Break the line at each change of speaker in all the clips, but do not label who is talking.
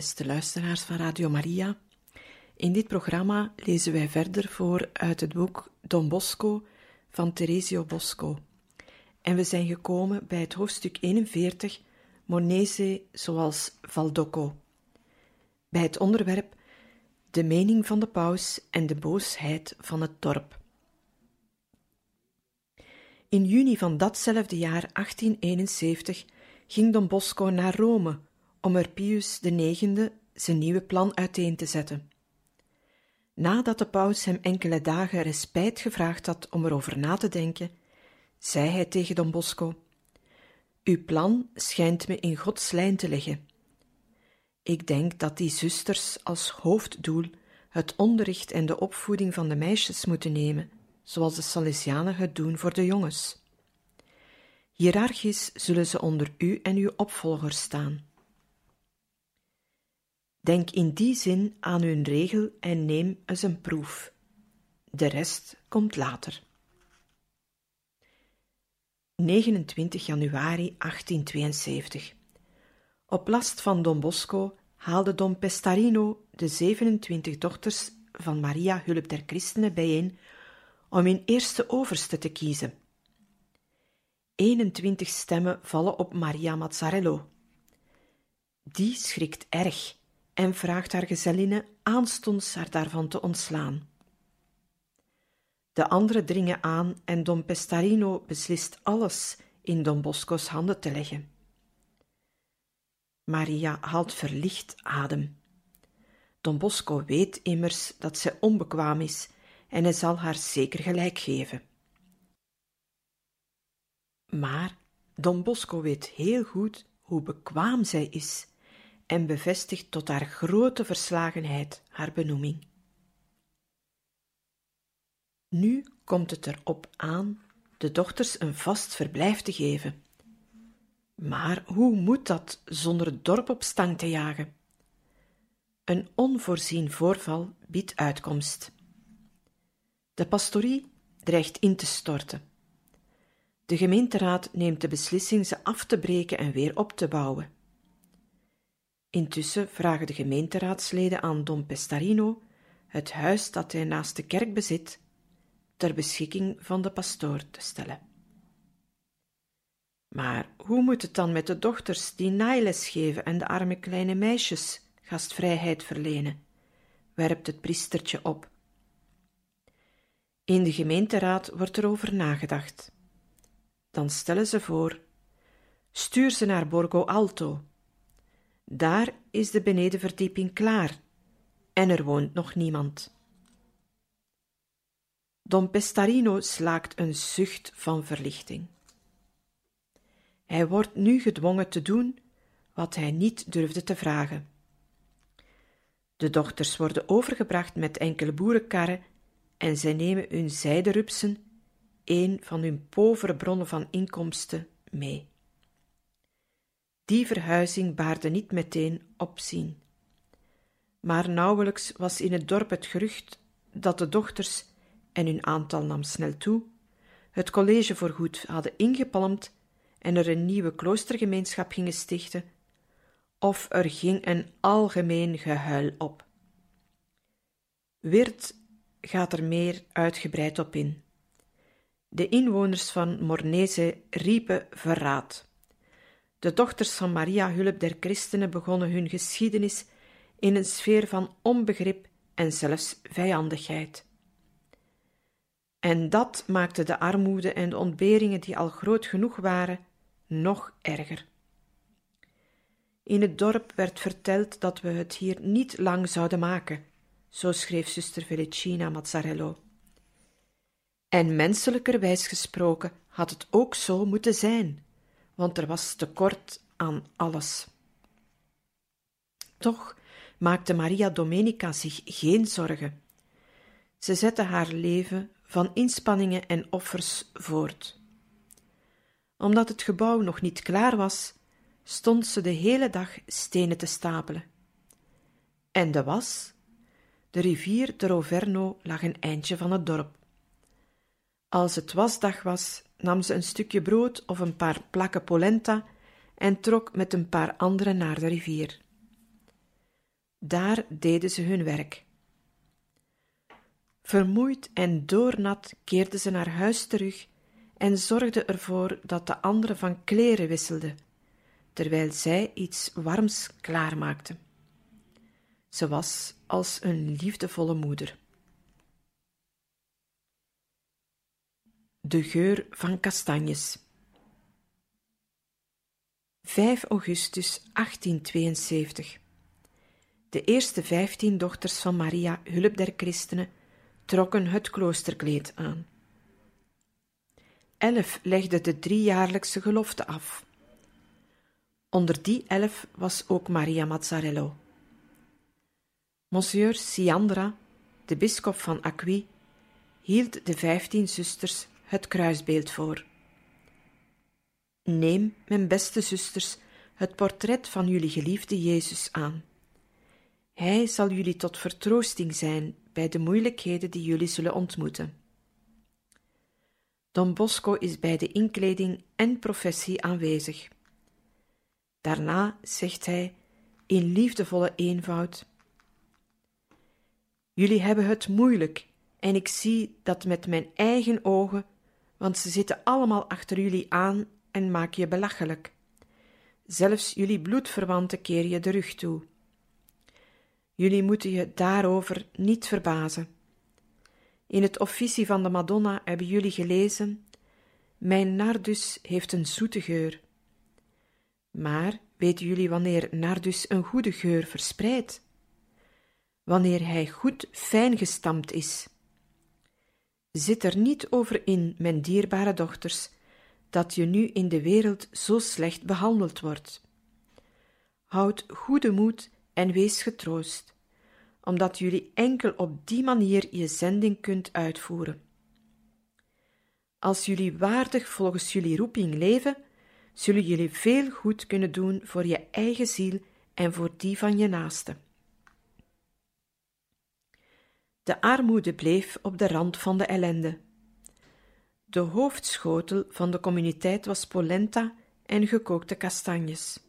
Beste luisteraars van Radio Maria, in dit programma lezen wij verder voor uit het boek Don Bosco van Teresio Bosco. En we zijn gekomen bij het hoofdstuk 41, Monese zoals Valdocco. Bij het onderwerp De mening van de paus en de boosheid van het dorp. In juni van datzelfde jaar 1871 ging Don Bosco naar Rome om er Pius IX zijn nieuwe plan uiteen te zetten. Nadat de paus hem enkele dagen respijt gevraagd had om erover na te denken, zei hij tegen Don Bosco: Uw plan schijnt me in Gods lijn te liggen. Ik denk dat die zusters als hoofddoel het onderricht en de opvoeding van de meisjes moeten nemen, zoals de Salesianen het doen voor de jongens. Hierarchisch zullen ze onder u en uw opvolgers staan. Denk in die zin aan hun regel en neem eens een proef. De rest komt later. 29 januari 1872. Op last van Don Bosco haalde Don Pestarino de 27 dochters van Maria Hulp der Christenen bijeen om hun eerste overste te kiezen. 21 stemmen vallen op Maria Mazzarello. Die schrikt erg en vraagt haar gezellinne aanstonds haar daarvan te ontslaan. De anderen dringen aan en Don Pestarino beslist alles in Don Bosco's handen te leggen. Maria haalt verlicht adem. Don Bosco weet immers dat zij onbekwaam is en hij zal haar zeker gelijk geven. Maar Don Bosco weet heel goed hoe bekwaam zij is en bevestigt tot haar grote verslagenheid haar benoeming. Nu komt het erop aan de dochters een vast verblijf te geven. Maar hoe moet dat zonder het dorp op stang te jagen? Een onvoorzien voorval biedt uitkomst. De pastorie dreigt in te storten. De gemeenteraad neemt de beslissing ze af te breken en weer op te bouwen. Intussen vragen de gemeenteraadsleden aan Don Pestarino het huis dat hij naast de kerk bezit ter beschikking van de pastoor te stellen. Maar hoe moet het dan met de dochters die naailes geven en de arme kleine meisjes gastvrijheid verlenen? werpt het priestertje op. In de gemeenteraad wordt er over nagedacht. Dan stellen ze voor: stuur ze naar Borgo Alto, daar is de benedenverdieping klaar en er woont nog niemand. Don Pestarino slaakt een zucht van verlichting. Hij wordt nu gedwongen te doen wat hij niet durfde te vragen. De dochters worden overgebracht met enkele boerenkarren en zij nemen hun zijderupsen, een van hun povere bronnen van inkomsten, mee. Die verhuizing baarde niet meteen opzien. Maar nauwelijks was in het dorp het gerucht dat de dochters, en hun aantal nam snel toe, het college voorgoed hadden ingepalmd en er een nieuwe kloostergemeenschap gingen stichten, of er ging een algemeen gehuil op. Wirt gaat er meer uitgebreid op in. De inwoners van Mornese riepen verraad. De dochters van Maria Hulp der Christenen begonnen hun geschiedenis in een sfeer van onbegrip en zelfs vijandigheid. En dat maakte de armoede en de ontberingen die al groot genoeg waren, nog erger. In het dorp werd verteld dat we het hier niet lang zouden maken, zo schreef zuster Felicina Mazzarello. En menselijkerwijs gesproken had het ook zo moeten zijn, want er was tekort aan alles. Toch maakte Maria Domenica zich geen zorgen. Ze zette haar leven van inspanningen en offers voort. Omdat het gebouw nog niet klaar was, stond ze de hele dag stenen te stapelen. En de was? De rivier de Roverno lag een eindje van het dorp. Als het wasdag was, nam ze een stukje brood of een paar plakken polenta en trok met een paar anderen naar de rivier. Daar deden ze hun werk. Vermoeid en doornat keerde ze naar huis terug en zorgde ervoor dat de anderen van kleren wisselden, terwijl zij iets warms klaarmaakte. Ze was als een liefdevolle moeder. De geur van kastanjes. 5 augustus 1872. De eerste vijftien dochters van Maria, hulp der christenen, trokken het kloosterkleed aan. Elf legde de driejaarlijkse gelofte af. Onder die elf was ook Maria Mazzarello. Monsieur Siandra, de bisschop van Acqui, hield de vijftien zusters het kruisbeeld voor. Neem, mijn beste zusters, het portret van jullie geliefde Jezus aan. Hij zal jullie tot vertroosting zijn bij de moeilijkheden die jullie zullen ontmoeten. Don Bosco is bij de inkleding en professie aanwezig. Daarna zegt hij in liefdevolle eenvoud: Jullie hebben het moeilijk en ik zie dat met mijn eigen ogen, want ze zitten allemaal achter jullie aan en maken je belachelijk. Zelfs jullie bloedverwanten keer je de rug toe. Jullie moeten je daarover niet verbazen. In het officie van de Madonna hebben jullie gelezen: Mijn nardus heeft een zoete geur. Maar weten jullie wanneer nardus een goede geur verspreidt? Wanneer hij goed fijn gestampt is. Zit er niet over in, mijn dierbare dochters, dat je nu in de wereld zo slecht behandeld wordt. Houd goede moed en wees getroost, omdat jullie enkel op die manier je zending kunt uitvoeren. Als jullie waardig volgens jullie roeping leven, zullen jullie veel goed kunnen doen voor je eigen ziel en voor die van je naaste. De armoede bleef op de rand van de ellende. De hoofdschotel van de communiteit was polenta en gekookte kastanjes.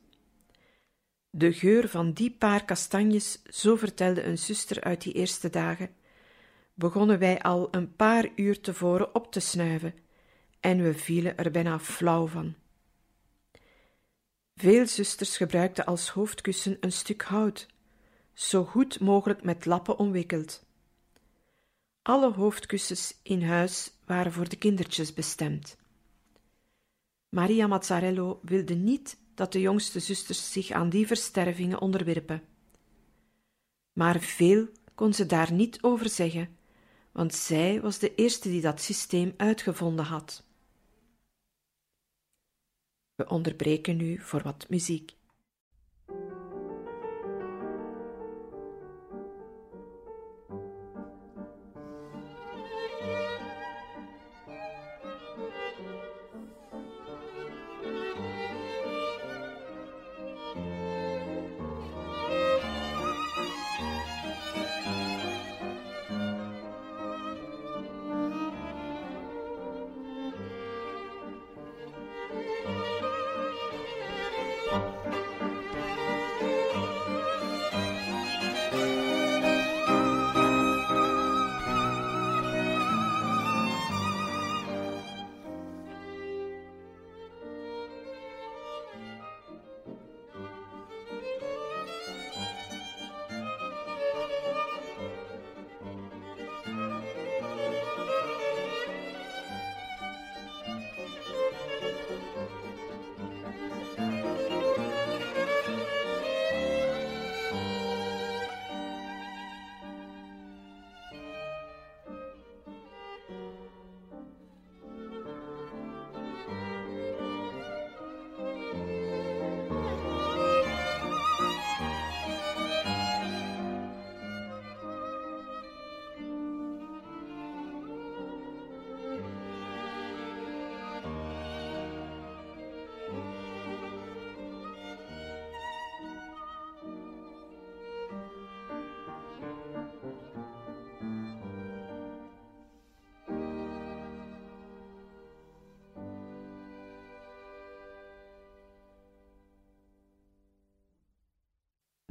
De geur van die paar kastanjes, zo vertelde een zuster uit die eerste dagen, begonnen wij al een paar uur tevoren op te snuiven, en we vielen er bijna flauw van. Veel zusters gebruikten als hoofdkussen een stuk hout, zo goed mogelijk met lappen omwikkeld. Alle hoofdkussens in huis waren voor de kindertjes bestemd. Maria Mazzarello wilde niet dat de jongste zusters zich aan die verstervingen onderwerpen. Maar veel kon ze daar niet over zeggen, want zij was de eerste die dat systeem uitgevonden had. We onderbreken nu voor wat muziek.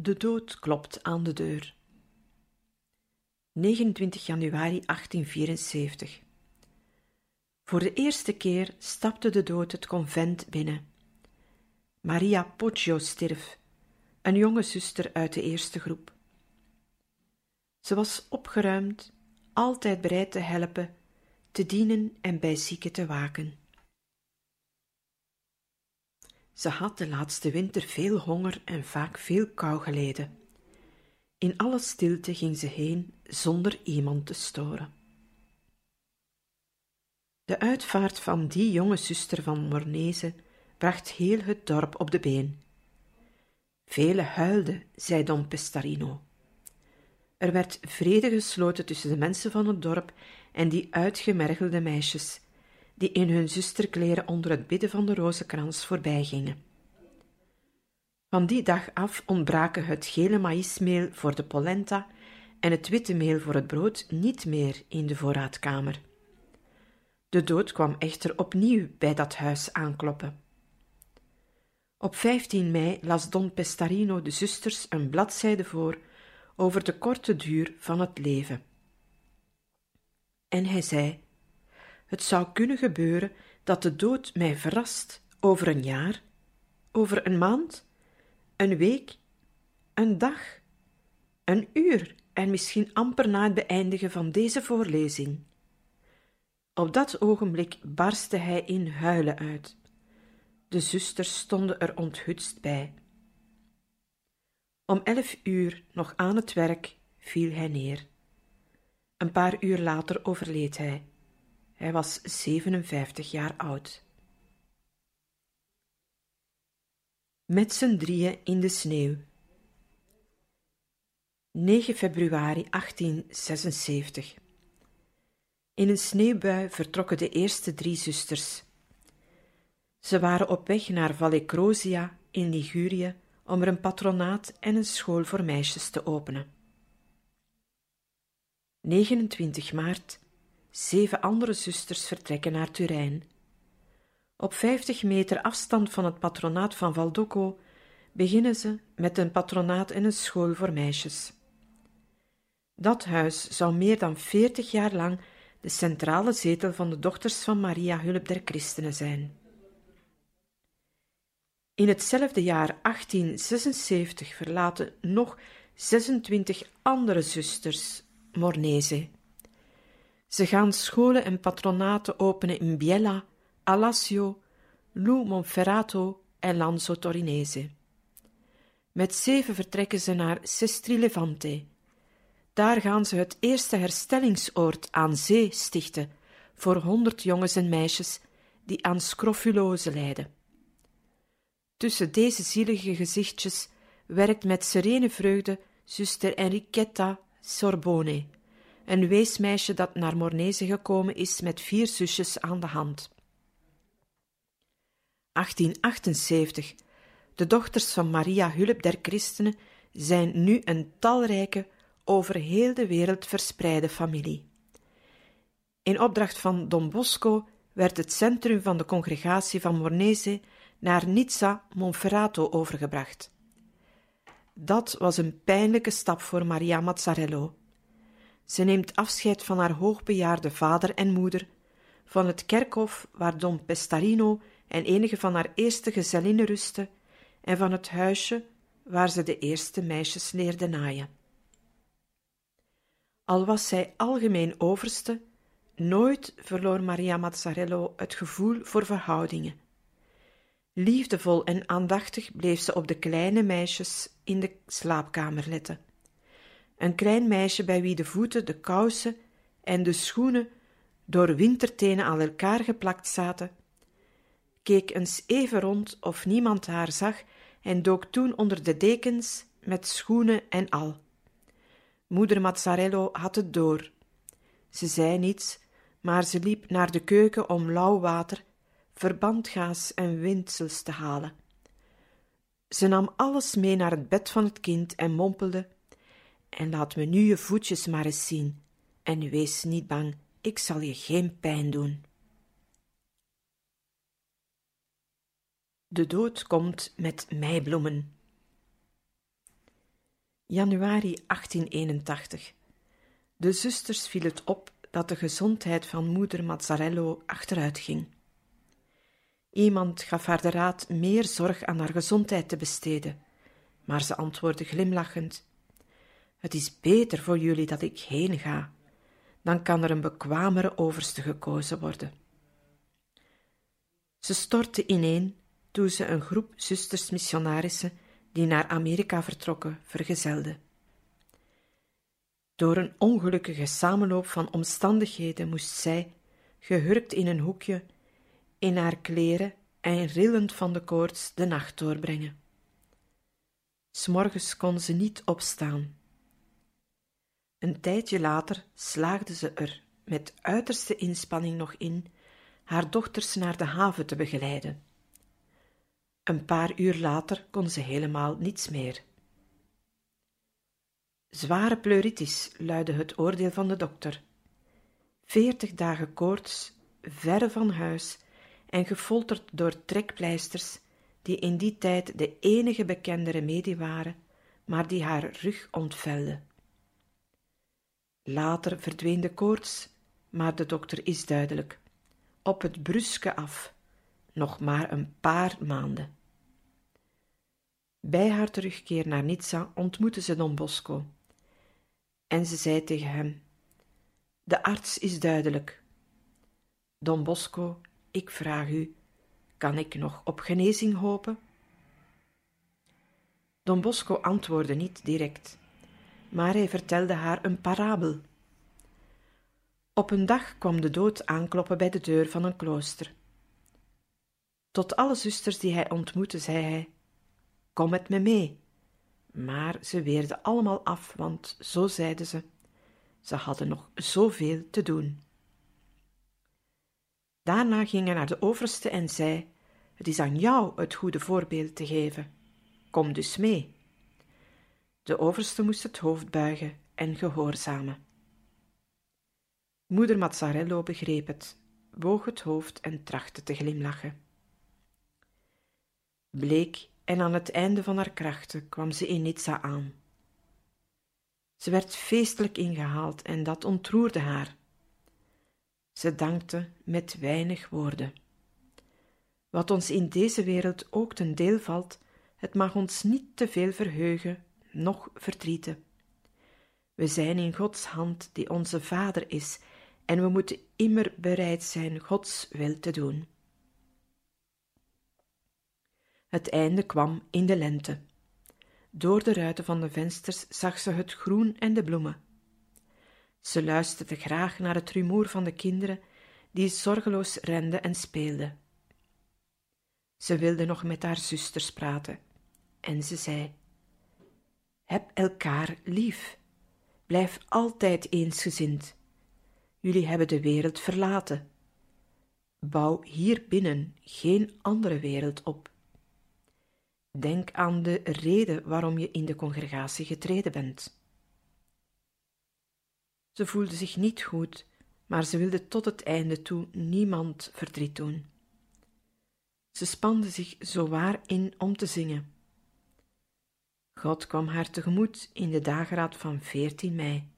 De dood klopt aan de deur. 29 januari 1874. Voor de eerste keer stapte de dood het convent binnen. Maria Poggio stierf, een jonge zuster uit de eerste groep. Ze was opgeruimd, altijd bereid te helpen, te dienen en bij zieken te waken. Ze had de laatste winter veel honger en vaak veel kou geleden. In alle stilte ging ze heen zonder iemand te storen. De uitvaart van die jonge zuster van Mornese bracht heel het dorp op de been. Vele huilden, zei Don Pestarino. Er werd vrede gesloten tussen de mensen van het dorp en die uitgemergelde meisjes, die in hun zusterkleren onder het bidden van de rozenkrans voorbijgingen. Van die dag af ontbraken het gele maïsmeel voor de polenta en het witte meel voor het brood niet meer in de voorraadkamer. De dood kwam echter opnieuw bij dat huis aankloppen. Op 15 mei las Don Pestarino de zusters een bladzijde voor over de korte duur van het leven. En hij zei: Het zou kunnen gebeuren dat de dood mij verrast over een jaar, over een maand, een week, een dag, een uur en misschien amper na het beëindigen van deze voorlezing. Op dat ogenblik barstte hij in huilen uit. De zusters stonden er onthutst bij. Om elf uur, nog aan het werk, viel hij neer. Een paar uur later overleed hij. Hij was 57 jaar oud. Met z'n drieën in de sneeuw. 9 februari 1876. In een sneeuwbui vertrokken de eerste drie zusters. Ze waren op weg naar Vallecrosia in Ligurië om er een patronaat en een school voor meisjes te openen. 29 maart. Zeven andere zusters vertrekken naar Turijn. Op 50 meter afstand van het patronaat van Valdocco beginnen ze met een patronaat en een school voor meisjes. Dat huis zou meer dan 40 jaar lang de centrale zetel van de dochters van Maria Hulp der Christenen zijn. In hetzelfde jaar 1876 verlaten nog 26 andere zusters Mornese. Ze gaan scholen en patronaten openen in Biella, Alassio, Lu Monferrato en Lanzo Torinese. Met zeven vertrekken ze naar Sestri Levante. Daar gaan ze het eerste herstellingsoord aan zee stichten voor honderd jongens en meisjes die aan scrofulose lijden. Tussen deze zielige gezichtjes werkt met serene vreugde zuster Enriqueta Sorbone, een weesmeisje dat naar Mornese gekomen is met vier zusjes aan de hand. 1878. De dochters van Maria Hulp der Christenen zijn nu een talrijke, over heel de wereld verspreide familie. In opdracht van Don Bosco werd het centrum van de congregatie van Mornese naar Nizza Monferrato overgebracht. Dat was een pijnlijke stap voor Maria Mazzarello. Ze neemt afscheid van haar hoogbejaarde vader en moeder, van het kerkhof waar Don Pestarino en enige van haar eerste gezellinnen rusten, en van het huisje waar ze de eerste meisjes leerde naaien. Al was zij algemeen overste, nooit verloor Maria Mazzarello het gevoel voor verhoudingen. Liefdevol en aandachtig bleef ze op de kleine meisjes in de slaapkamer letten. Een klein meisje bij wie de voeten, de kousen en de schoenen door wintertenen aan elkaar geplakt zaten, keek eens even rond of niemand haar zag en dook toen onder de dekens met schoenen en al. Moeder Mazzarello had het door. Ze zei niets, maar ze liep naar de keuken om lauw water verbandgaas en windsels te halen. Ze nam alles mee naar het bed van het kind en mompelde: En laat me nu je voetjes maar eens zien. En wees niet bang, ik zal je geen pijn doen. De dood komt met meibloemen. Januari 1881. De zusters viel het op dat de gezondheid van moeder Mazzarello achteruit ging. Iemand gaf haar de raad meer zorg aan haar gezondheid te besteden, maar ze antwoordde glimlachend: Het is beter voor jullie dat ik heen ga, dan kan er een bekwamere overste gekozen worden. Ze stortte ineen toen ze een groep zusters missionarissen die naar Amerika vertrokken vergezelde. Door een ongelukkige samenloop van omstandigheden moest zij, gehurkt in een hoekje, in haar kleren en rillend van de koorts de nacht doorbrengen. S'morgens kon ze niet opstaan. Een tijdje later slaagde ze er met uiterste inspanning nog in haar dochters naar de haven te begeleiden. Een paar uur later kon ze helemaal niets meer. Zware pleuritis luidde het oordeel van de dokter. Veertig dagen koorts, verre van huis en gefolterd door trekpleisters, die in die tijd de enige bekende remedie waren, maar die haar rug ontvelden. Later verdween de koorts, maar de dokter is duidelijk. Op het bruske af, nog maar een paar maanden. Bij haar terugkeer naar Nizza ontmoette ze Don Bosco. En ze zei tegen hem: De arts is duidelijk. Don Bosco, ik vraag u, kan ik nog op genezing hopen? Don Bosco antwoordde niet direct, maar hij vertelde haar een parabel. Op een dag kwam de dood aankloppen bij de deur van een klooster. Tot alle zusters die hij ontmoette, zei hij: Kom met me mee. Maar ze weerden allemaal af, want zo zeiden ze: ze hadden nog zoveel te doen. Daarna ging hij naar de overste en zei: Het is aan jou het goede voorbeeld te geven. Kom dus mee. De overste moest het hoofd buigen en gehoorzamen. Moeder Mazzarello begreep het, boog het hoofd en trachtte te glimlachen. Bleek en aan het einde van haar krachten kwam ze in Nizza aan. Ze werd feestelijk ingehaald en dat ontroerde haar. Ze dankte met weinig woorden. Wat ons in deze wereld ook ten deel valt, het mag ons niet te veel verheugen, noch verdrieten. We zijn in Gods hand, die onze Vader is, en we moeten immer bereid zijn Gods wil te doen. Het einde kwam in de lente. Door de ruiten van de vensters zag ze het groen en de bloemen. Ze luisterde graag naar het rumoer van de kinderen die zorgeloos renden en speelden. Ze wilde nog met haar zusters praten en ze zei: Heb elkaar lief. Blijf altijd eensgezind. Jullie hebben de wereld verlaten. Bouw hier binnen geen andere wereld op. Denk aan de reden waarom je in de congregatie getreden bent. Ze voelde zich niet goed, maar ze wilde tot het einde toe niemand verdriet doen. Ze spande zich zowaar in om te zingen. God kwam haar tegemoet in de dageraad van 14 mei.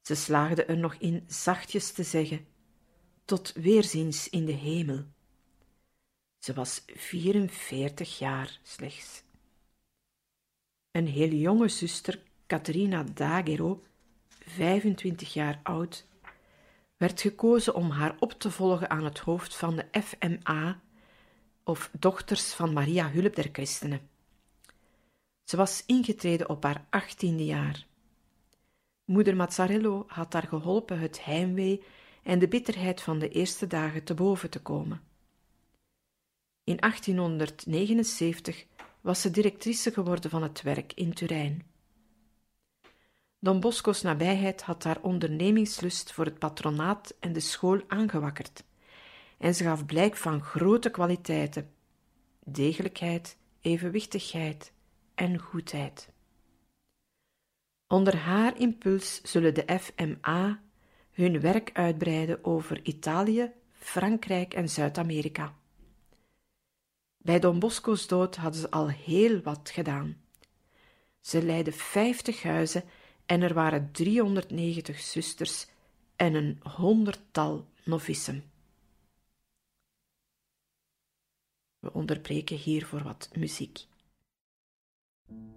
Ze slaagde er nog in zachtjes te zeggen: Tot weerziens in de hemel. Ze was 44 jaar slechts. Een heel jonge zuster, Caterina Daguerreau, 25 jaar oud, werd gekozen om haar op te volgen aan het hoofd van de FMA, of Dochters van Maria Hulp der Christenen. Ze was ingetreden op haar achttiende jaar. Moeder Mazzarello had haar geholpen het heimwee en de bitterheid van de eerste dagen te boven te komen. In 1879 was ze directrice geworden van het werk in Turijn. Don Bosco's nabijheid had haar ondernemingslust voor het patronaat en de school aangewakkerd, en ze gaf blijk van grote kwaliteiten: degelijkheid, evenwichtigheid en goedheid. Onder haar impuls zullen de FMA hun werk uitbreiden over Italië, Frankrijk en Zuid-Amerika. Bij Don Bosco's dood hadden ze al heel wat gedaan. Ze leidde vijftig huizen en er waren 390 zusters en een honderdtal novissen. We onderbreken hier voor wat muziek. thank you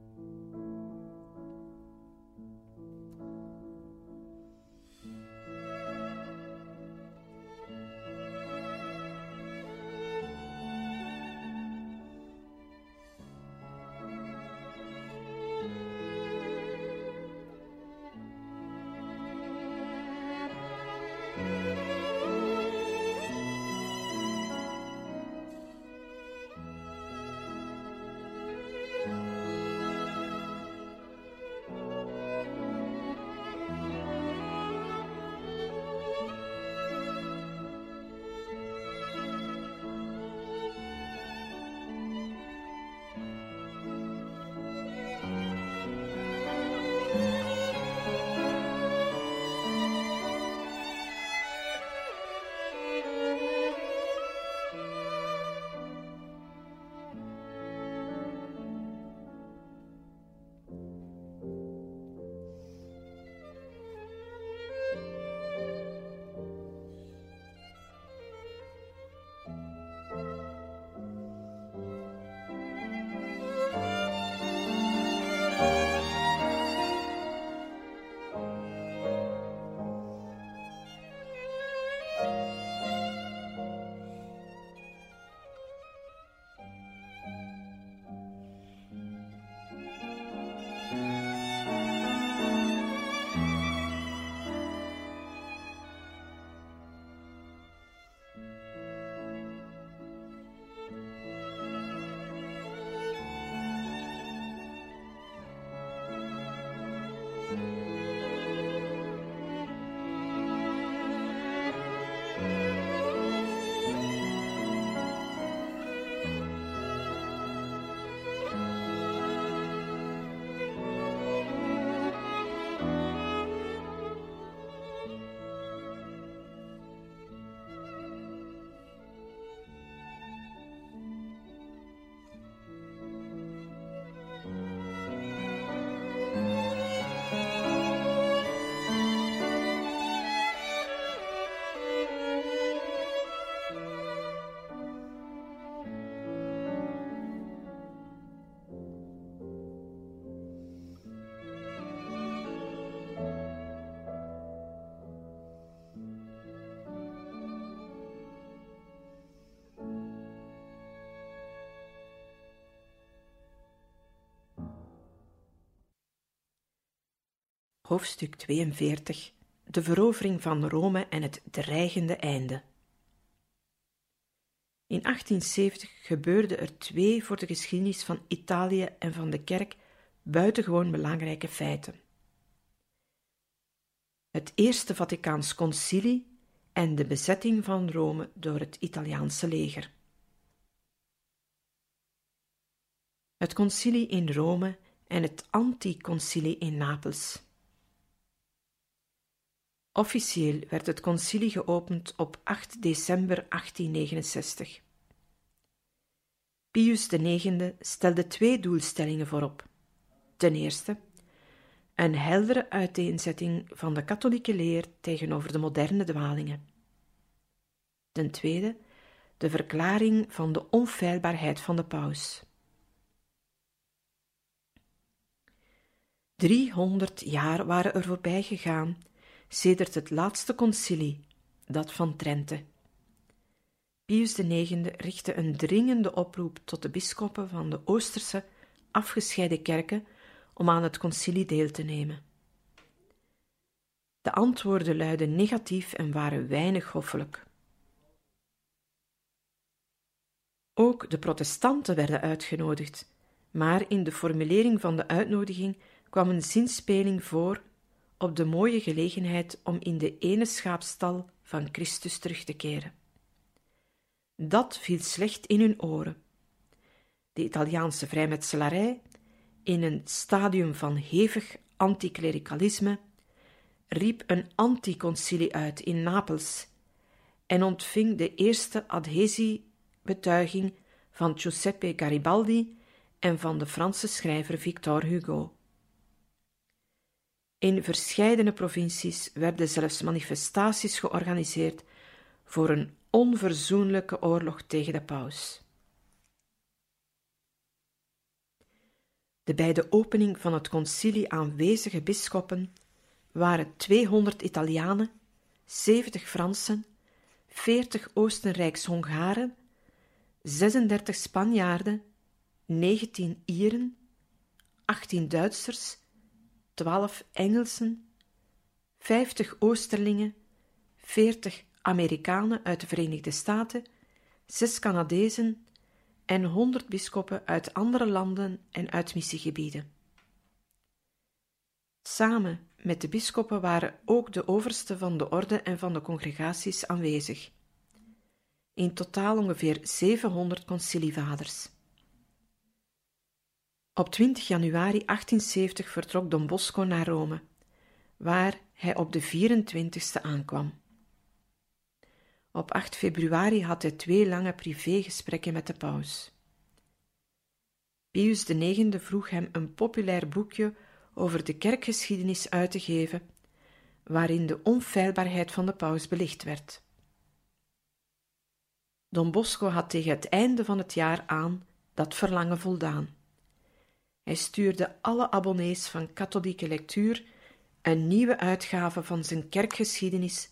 Hoofdstuk 42 De verovering van Rome en het dreigende einde. In 1870 gebeurden er twee voor de geschiedenis van Italië en van de kerk buitengewoon belangrijke feiten. Het Eerste Vaticaans Concilie en de bezetting van Rome door het Italiaanse leger. Het concilie in Rome en het anticoncilie in Napels. Officieel werd het concilie geopend op 8 december 1869. Pius IX stelde twee doelstellingen voorop. Ten eerste, een heldere uiteenzetting van de katholieke leer tegenover de moderne dwalingen. Ten tweede, de verklaring van de onfeilbaarheid van de paus. Driehonderd jaar waren er voorbij gegaan sedert het laatste concilie, dat van Trente. Pius IX richtte een dringende oproep tot de bisschoppen van de Oosterse afgescheiden kerken om aan het concilie deel te nemen. De antwoorden luidden negatief en waren weinig hoffelijk. Ook de protestanten werden uitgenodigd, maar in de formulering van de uitnodiging kwam een zinspeling voor op de mooie gelegenheid om in de ene schaapstal van Christus terug te keren. Dat viel slecht in hun oren. De Italiaanse vrijmetselarij, in een stadium van hevig anticlericalisme, riep een anticoncilie uit in Napels en ontving de eerste adhesiebetuiging van Giuseppe Garibaldi en van de Franse schrijver Victor Hugo. In verscheidene provincies werden zelfs manifestaties georganiseerd voor een onverzoenlijke oorlog tegen de paus. De bij de opening van het concilie aanwezige bisschoppen waren 200 Italianen, 70 Fransen, 40 Oostenrijks-Hongaren, 36 Spanjaarden, 19 Ieren, 18 Duitsers, 12 Engelsen, 50 Oosterlingen, 40 Amerikanen uit de Verenigde Staten, 6 Canadezen en 100 bisschoppen uit andere landen en uit missiegebieden. Samen met de bisschoppen waren ook de oversten van de orde en van de congregaties aanwezig. In totaal ongeveer 700 concilievaders. Op 20 januari 1870 vertrok Don Bosco naar Rome, waar hij op de 24ste aankwam. Op 8 februari had hij twee lange privégesprekken met de paus. Pius IX vroeg hem een populair boekje over de kerkgeschiedenis uit te geven, waarin de onfeilbaarheid van de paus belicht werd. Don Bosco had tegen het einde van het jaar aan dat verlangen voldaan. Hij stuurde alle abonnees van katholieke lectuur een nieuwe uitgave van zijn kerkgeschiedenis,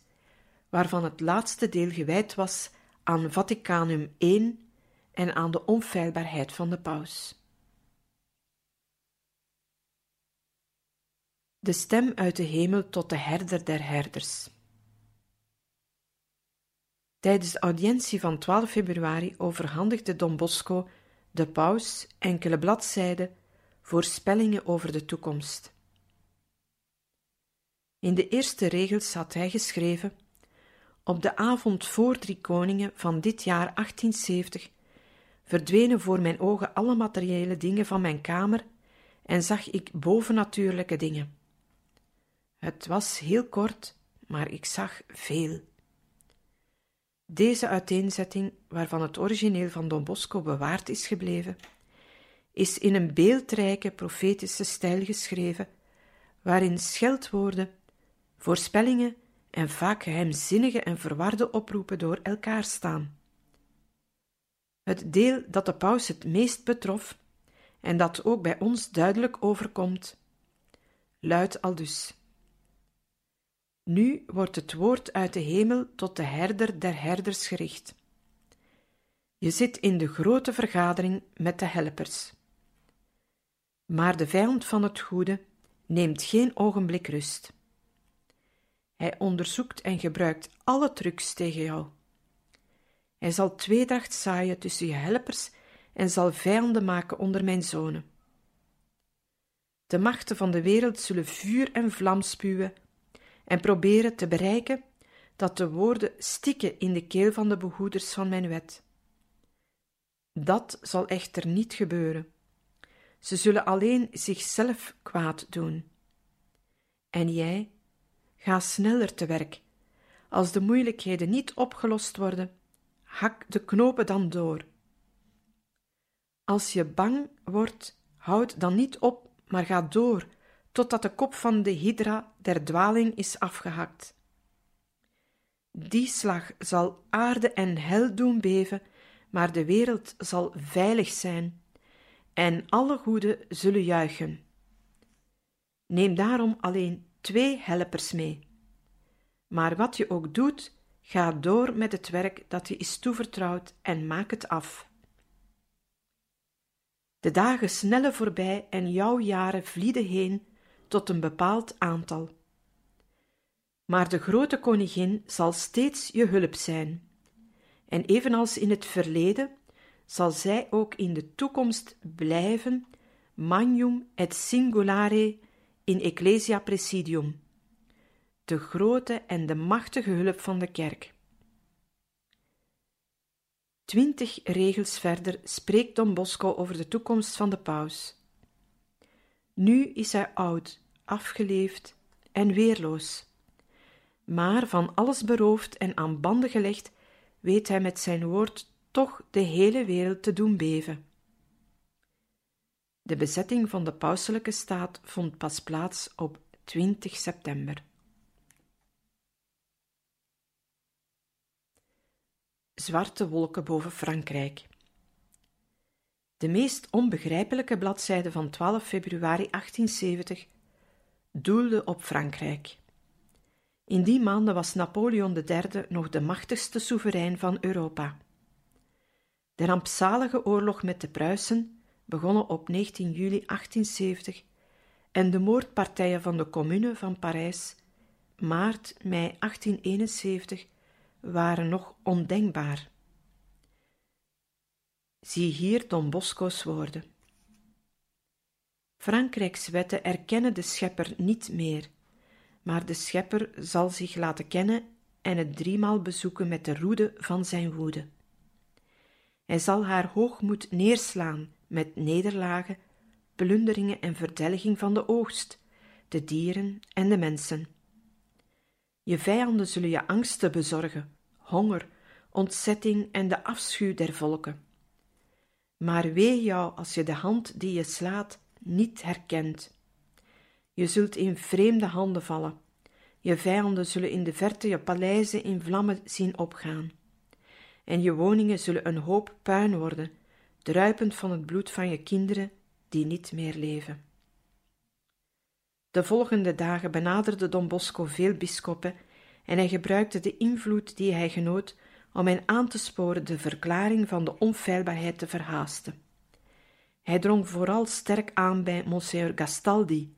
waarvan het laatste deel gewijd was aan Vaticanum I en aan de onfeilbaarheid van de paus. De stem uit de hemel tot de herder der herders. Tijdens de audiëntie van 12 februari overhandigde Don Bosco de paus enkele bladzijden voorspellingen over de toekomst. In de eerste regels had hij geschreven: Op de avond voor Drie Koningen van dit jaar 1870 verdwenen voor mijn ogen alle materiële dingen van mijn kamer en zag ik bovennatuurlijke dingen. Het was heel kort, maar ik zag veel. Deze uiteenzetting, waarvan het origineel van Don Bosco bewaard is gebleven, is in een beeldrijke profetische stijl geschreven, waarin scheldwoorden, voorspellingen en vaak geheimzinnige en verwarde oproepen door elkaar staan. Het deel dat de paus het meest betrof, en dat ook bij ons duidelijk overkomt, luidt aldus. Nu wordt het woord uit de hemel tot de herder der herders gericht. Je zit in de grote vergadering met de helpers. Maar de vijand van het goede neemt geen ogenblik rust. Hij onderzoekt en gebruikt alle trucs tegen jou. Hij zal tweedracht zaaien tussen je helpers en zal vijanden maken onder mijn zonen. De machten van de wereld zullen vuur en vlam spuwen en proberen te bereiken dat de woorden stikken in de keel van de behoeders van mijn wet. Dat zal echter niet gebeuren. Ze zullen alleen zichzelf kwaad doen. En jij, ga sneller te werk. Als de moeilijkheden niet opgelost worden, hak de knopen dan door. Als je bang wordt, houd dan niet op, maar ga door, totdat de kop van de hydra der dwaling is afgehakt. Die slag zal aarde en hel doen beven, maar de wereld zal veilig zijn en alle goeden zullen juichen. Neem daarom alleen twee helpers mee. Maar wat je ook doet, ga door met het werk dat je is toevertrouwd en maak het af. De dagen snellen voorbij en jouw jaren vlieden heen tot een bepaald aantal. Maar de grote koningin zal steeds je hulp zijn. En evenals in het verleden zal zij ook in de toekomst blijven magnum et singulare in ecclesia presidium, de grote en de machtige hulp van de kerk. Twintig regels verder spreekt Don Bosco over de toekomst van de paus. Nu is hij oud, afgeleefd en weerloos. Maar van alles beroofd en aan banden gelegd, weet hij met zijn woord toch de hele wereld te doen beven. De bezetting van de pauselijke staat vond pas plaats op 20 september. Zwarte wolken boven Frankrijk. De meest onbegrijpelijke bladzijde van 12 februari 1870 doelde op Frankrijk. In die maanden was Napoleon III nog de machtigste soeverein van Europa. De rampzalige oorlog met de Pruisen, begonnen op 19 juli 1870, en de moordpartijen van de Commune van Parijs, maart, mei 1871, waren nog ondenkbaar. Zie hier Don Bosco's woorden. Frankrijks wetten erkennen de schepper niet meer, maar de schepper zal zich laten kennen en het driemaal bezoeken met de roede van zijn woede. Hij zal haar hoogmoed neerslaan met nederlagen, plunderingen en verdelging van de oogst, de dieren en de mensen. Je vijanden zullen je angsten bezorgen, honger, ontzetting en de afschuw der volken. Maar wee jou als je de hand die je slaat niet herkent. Je zult in vreemde handen vallen. Je vijanden zullen in de verte je paleizen in vlammen zien opgaan. En je woningen zullen een hoop puin worden, druipend van het bloed van je kinderen die niet meer leven. De volgende dagen benaderde Don Bosco veel bisschoppen en hij gebruikte de invloed die hij genoot om hen aan te sporen de verklaring van de onfeilbaarheid te verhaasten. Hij drong vooral sterk aan bij Monsieur Gastaldi,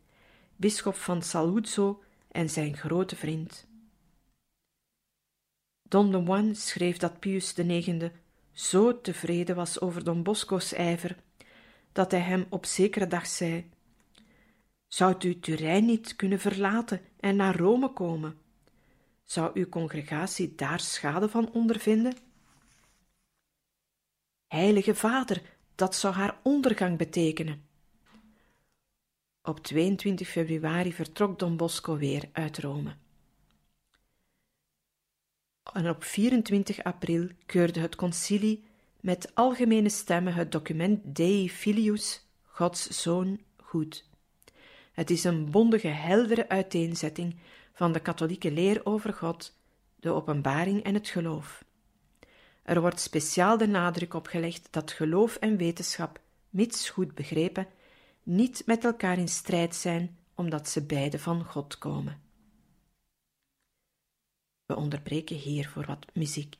bisschop van Saluzzo en zijn grote vriend. Don de Juan schreef dat Pius IX zo tevreden was over Don Bosco's ijver, dat hij hem op zekere dag zei: Zou u Turijn niet kunnen verlaten en naar Rome komen? Zou uw congregatie daar schade van ondervinden? Heilige Vader, dat zou haar ondergang betekenen. Op 22 februari vertrok Don Bosco weer uit Rome. En op 24 april keurde het concilie met algemene stemmen het document Dei Filius, Gods Zoon, goed. Het is een bondige, heldere uiteenzetting van de katholieke leer over God, de openbaring en het geloof. Er wordt speciaal de nadruk op gelegd dat geloof en wetenschap, mits goed begrepen, niet met elkaar in strijd zijn, omdat ze beide van God komen. We onderbreken hier voor wat muziek.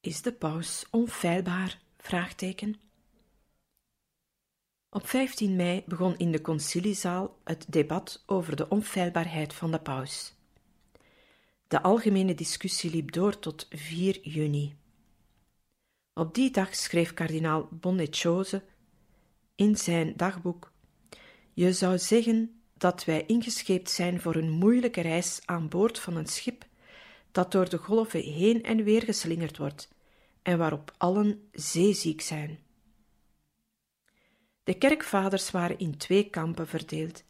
Is de paus onfeilbaar? Op 15 mei begon in de conciliezaal het debat over de onfeilbaarheid van de paus. De algemene discussie liep door tot 4 juni. Op die dag schreef kardinaal Bonnechoze in zijn dagboek: Je zou zeggen dat wij ingescheept zijn voor een moeilijke reis aan boord van een schip dat door de golven heen en weer geslingerd wordt en waarop allen zeeziek zijn. De kerkvaders waren in twee kampen verdeeld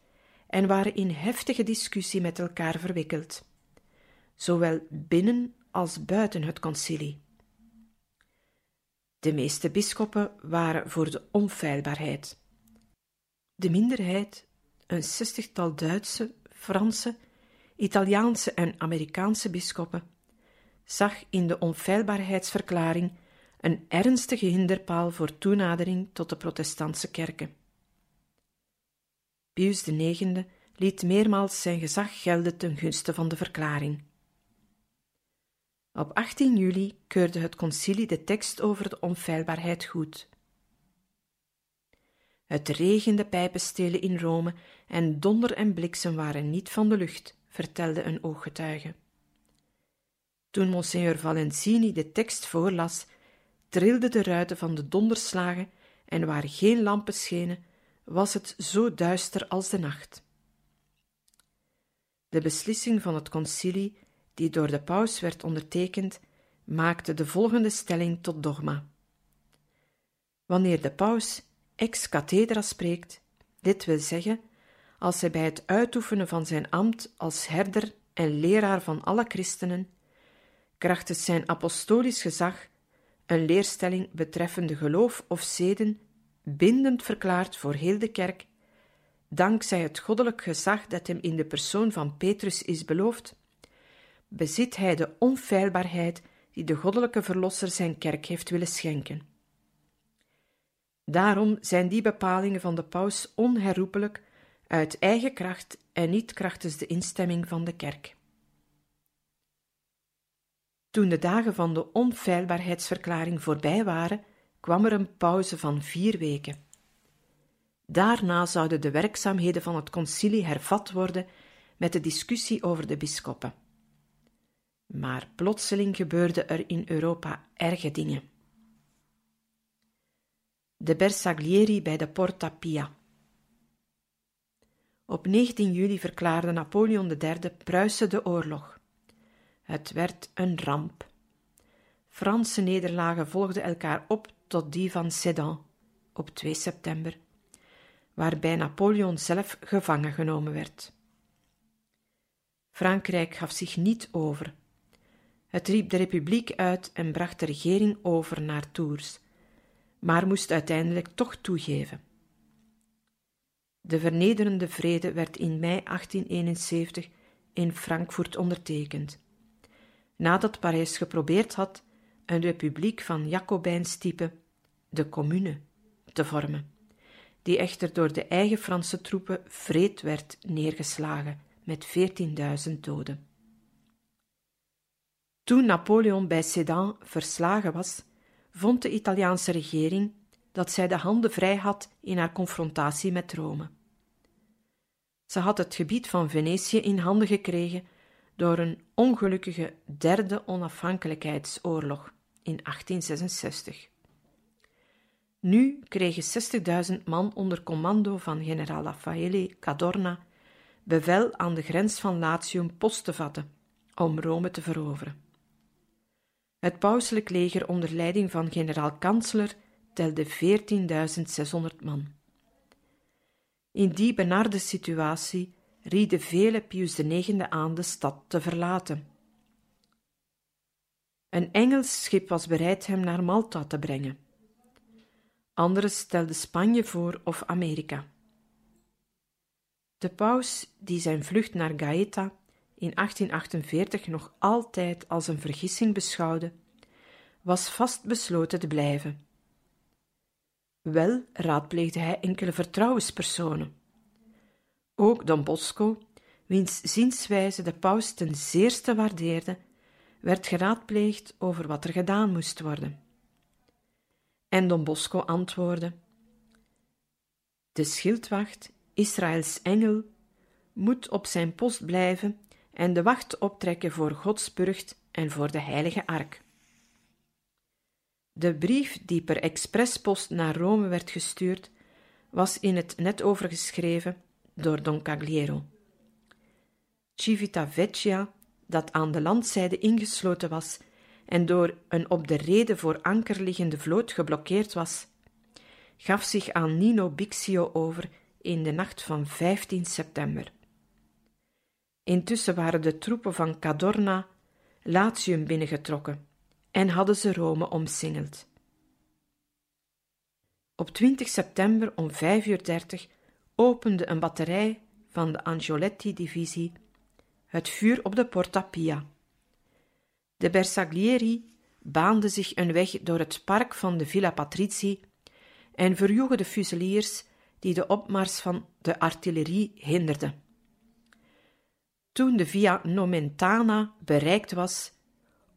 en waren in heftige discussie met elkaar verwikkeld, zowel binnen als buiten het concilie. De meeste bisschoppen waren voor de onfeilbaarheid. De minderheid, een zestigtal Duitse, Franse, Italiaanse en Amerikaanse bisschoppen, zag in de onfeilbaarheidsverklaring een ernstige hinderpaal voor toenadering tot de protestantse kerken. Pius IX liet meermaals zijn gezag gelden ten gunste van de verklaring. Op 18 juli keurde het concilie de tekst over de onfeilbaarheid goed. Het regende pijpenstelen in Rome en donder en bliksem waren niet van de lucht, vertelde een ooggetuige. Toen Monsignor Valentini de tekst voorlas, trilden de ruiten van de donderslagen en waar geen lampen schenen, was het zo duister als de nacht. De beslissing van het concilie, die door de paus werd ondertekend, maakte de volgende stelling tot dogma. Wanneer de paus ex cathedra spreekt, dit wil zeggen, als hij bij het uitoefenen van zijn ambt als herder en leraar van alle christenen, krachtens zijn apostolisch gezag, een leerstelling betreffende geloof of zeden bindend verklaart voor heel de kerk, dankzij het goddelijk gezag dat hem in de persoon van Petrus is beloofd, bezit hij de onfeilbaarheid die de goddelijke verlosser zijn kerk heeft willen schenken. Daarom zijn die bepalingen van de paus onherroepelijk uit eigen kracht en niet krachtens de instemming van de kerk. Toen de dagen van de onfeilbaarheidsverklaring voorbij waren, kwam er een pauze van vier weken. Daarna zouden de werkzaamheden van het concilie hervat worden met de discussie over de bisschoppen. Maar plotseling gebeurden er in Europa erge dingen. De Bersaglieri bij de Porta Pia. Op 19 juli verklaarde Napoleon III Pruisen de oorlog. Het werd een ramp. Franse nederlagen volgden elkaar op tot die van Sedan op 2 september, waarbij Napoleon zelf gevangen genomen werd. Frankrijk gaf zich niet over. Het riep de republiek uit en bracht de regering over naar Tours, maar moest uiteindelijk toch toegeven. De vernederende vrede werd in mei 1871 in Frankfurt ondertekend, nadat Parijs geprobeerd had een republiek van Jacobijns type, de Commune, te vormen, die echter door de eigen Franse troepen vreed werd neergeslagen met 14.000 doden. Toen Napoleon bij Sedan verslagen was, vond de Italiaanse regering dat zij de handen vrij had in haar confrontatie met Rome. Ze had het gebied van Venetië in handen gekregen door een ongelukkige derde onafhankelijkheidsoorlog in 1866. Nu kregen 60.000 man onder commando van generaal Raffaele Cadorna bevel aan de grens van Latium post te vatten om Rome te veroveren. Het pauselijk leger onder leiding van generaal-kansler telde 14.600 man. In die benarde situatie rieden vele Pius IX aan de stad te verlaten. Een Engels schip was bereid hem naar Malta te brengen. Anderen stelden Spanje voor of Amerika. De paus, die zijn vlucht naar Gaeta in 1848 nog altijd als een vergissing beschouwde, was vastbesloten te blijven. Wel raadpleegde hij enkele vertrouwenspersonen. Ook Don Bosco, wiens zienswijze de paus ten zeerste waardeerde, werd geraadpleegd over wat er gedaan moest worden. En Don Bosco antwoordde: De schildwacht, Israëls engel, moet op zijn post blijven en de wacht optrekken voor Gods burcht en voor de heilige ark. De brief die per expresspost naar Rome werd gestuurd, was in het net overgeschreven door Don Cagliero. Civitavecchia, dat aan de landzijde ingesloten was en door een op de reden voor anker liggende vloot geblokkeerd was, gaf zich aan Nino Bixio over in de nacht van 15 september. Intussen waren de troepen van Cadorna Latium binnengetrokken en hadden ze Rome omsingeld. Op 20 september om 5.30 uur opende een batterij van de Angioletti-divisie het vuur op de Porta Pia. De Bersaglieri baanden zich een weg door het park van de Villa Patrizi en verjoegen de fuseliers die de opmars van de artillerie hinderden. Toen de Via Nomentana bereikt was,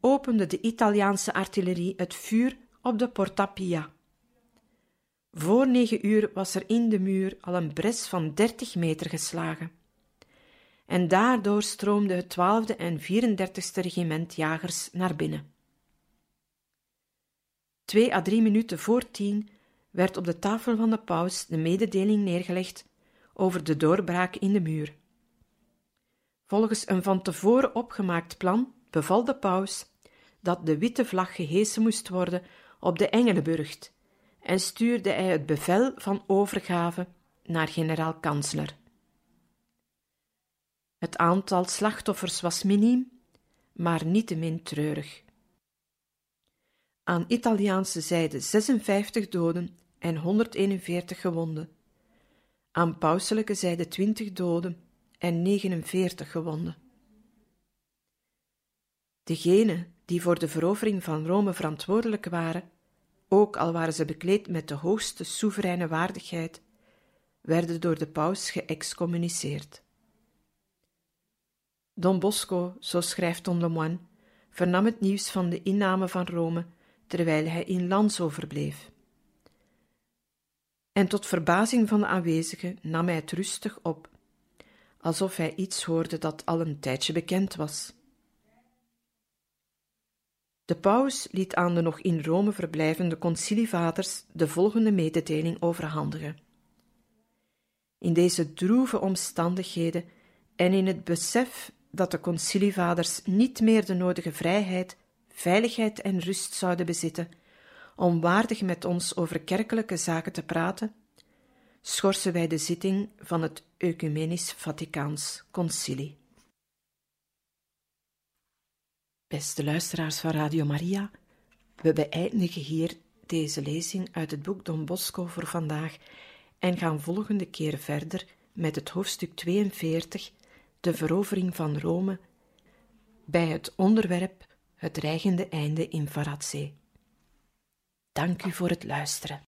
opende de Italiaanse artillerie het vuur op de Porta Pia. Voor negen uur was er in de muur al een bres van dertig meter geslagen. En daardoor stroomde het 12e en 34e regiment jagers naar binnen. Twee à drie minuten voor tien werd op de tafel van de paus de mededeling neergelegd over de doorbraak in de muur. Volgens een van tevoren opgemaakt plan beval de paus dat de witte vlag gehesen moest worden op de Engelenburgt en stuurde hij het bevel van overgave naar generaal-kansler. Het aantal slachtoffers was miniem, maar niettemin treurig. Aan Italiaanse zijde 56 doden en 141 gewonden. Aan pauselijke zijde 20 doden en 49 gewonden. Degenen die voor de verovering van Rome verantwoordelijk waren, ook al waren ze bekleed met de hoogste soevereine waardigheid, werden door de paus geëxcommuniceerd. Don Bosco, zo schrijft Don Lemoine, vernam het nieuws van de inname van Rome terwijl hij in Lanzo verbleef. En tot verbazing van de aanwezigen nam hij het rustig op, alsof hij iets hoorde dat al een tijdje bekend was. De paus liet aan de nog in Rome verblijvende concilievaders de volgende mededeling overhandigen. In deze droeve omstandigheden en in het besef dat de concilievaders niet meer de nodige vrijheid, veiligheid en rust zouden bezitten om waardig met ons over kerkelijke zaken te praten, schorsen wij de zitting van het Ecumenisch Vaticaans Concilie. Beste luisteraars van Radio Maria, we beëindigen hier deze lezing uit het boek Don Bosco voor vandaag en gaan volgende keer verder met het hoofdstuk 42, de verovering van Rome, bij het onderwerp het dreigende einde in Varazze. Dank u voor het luisteren.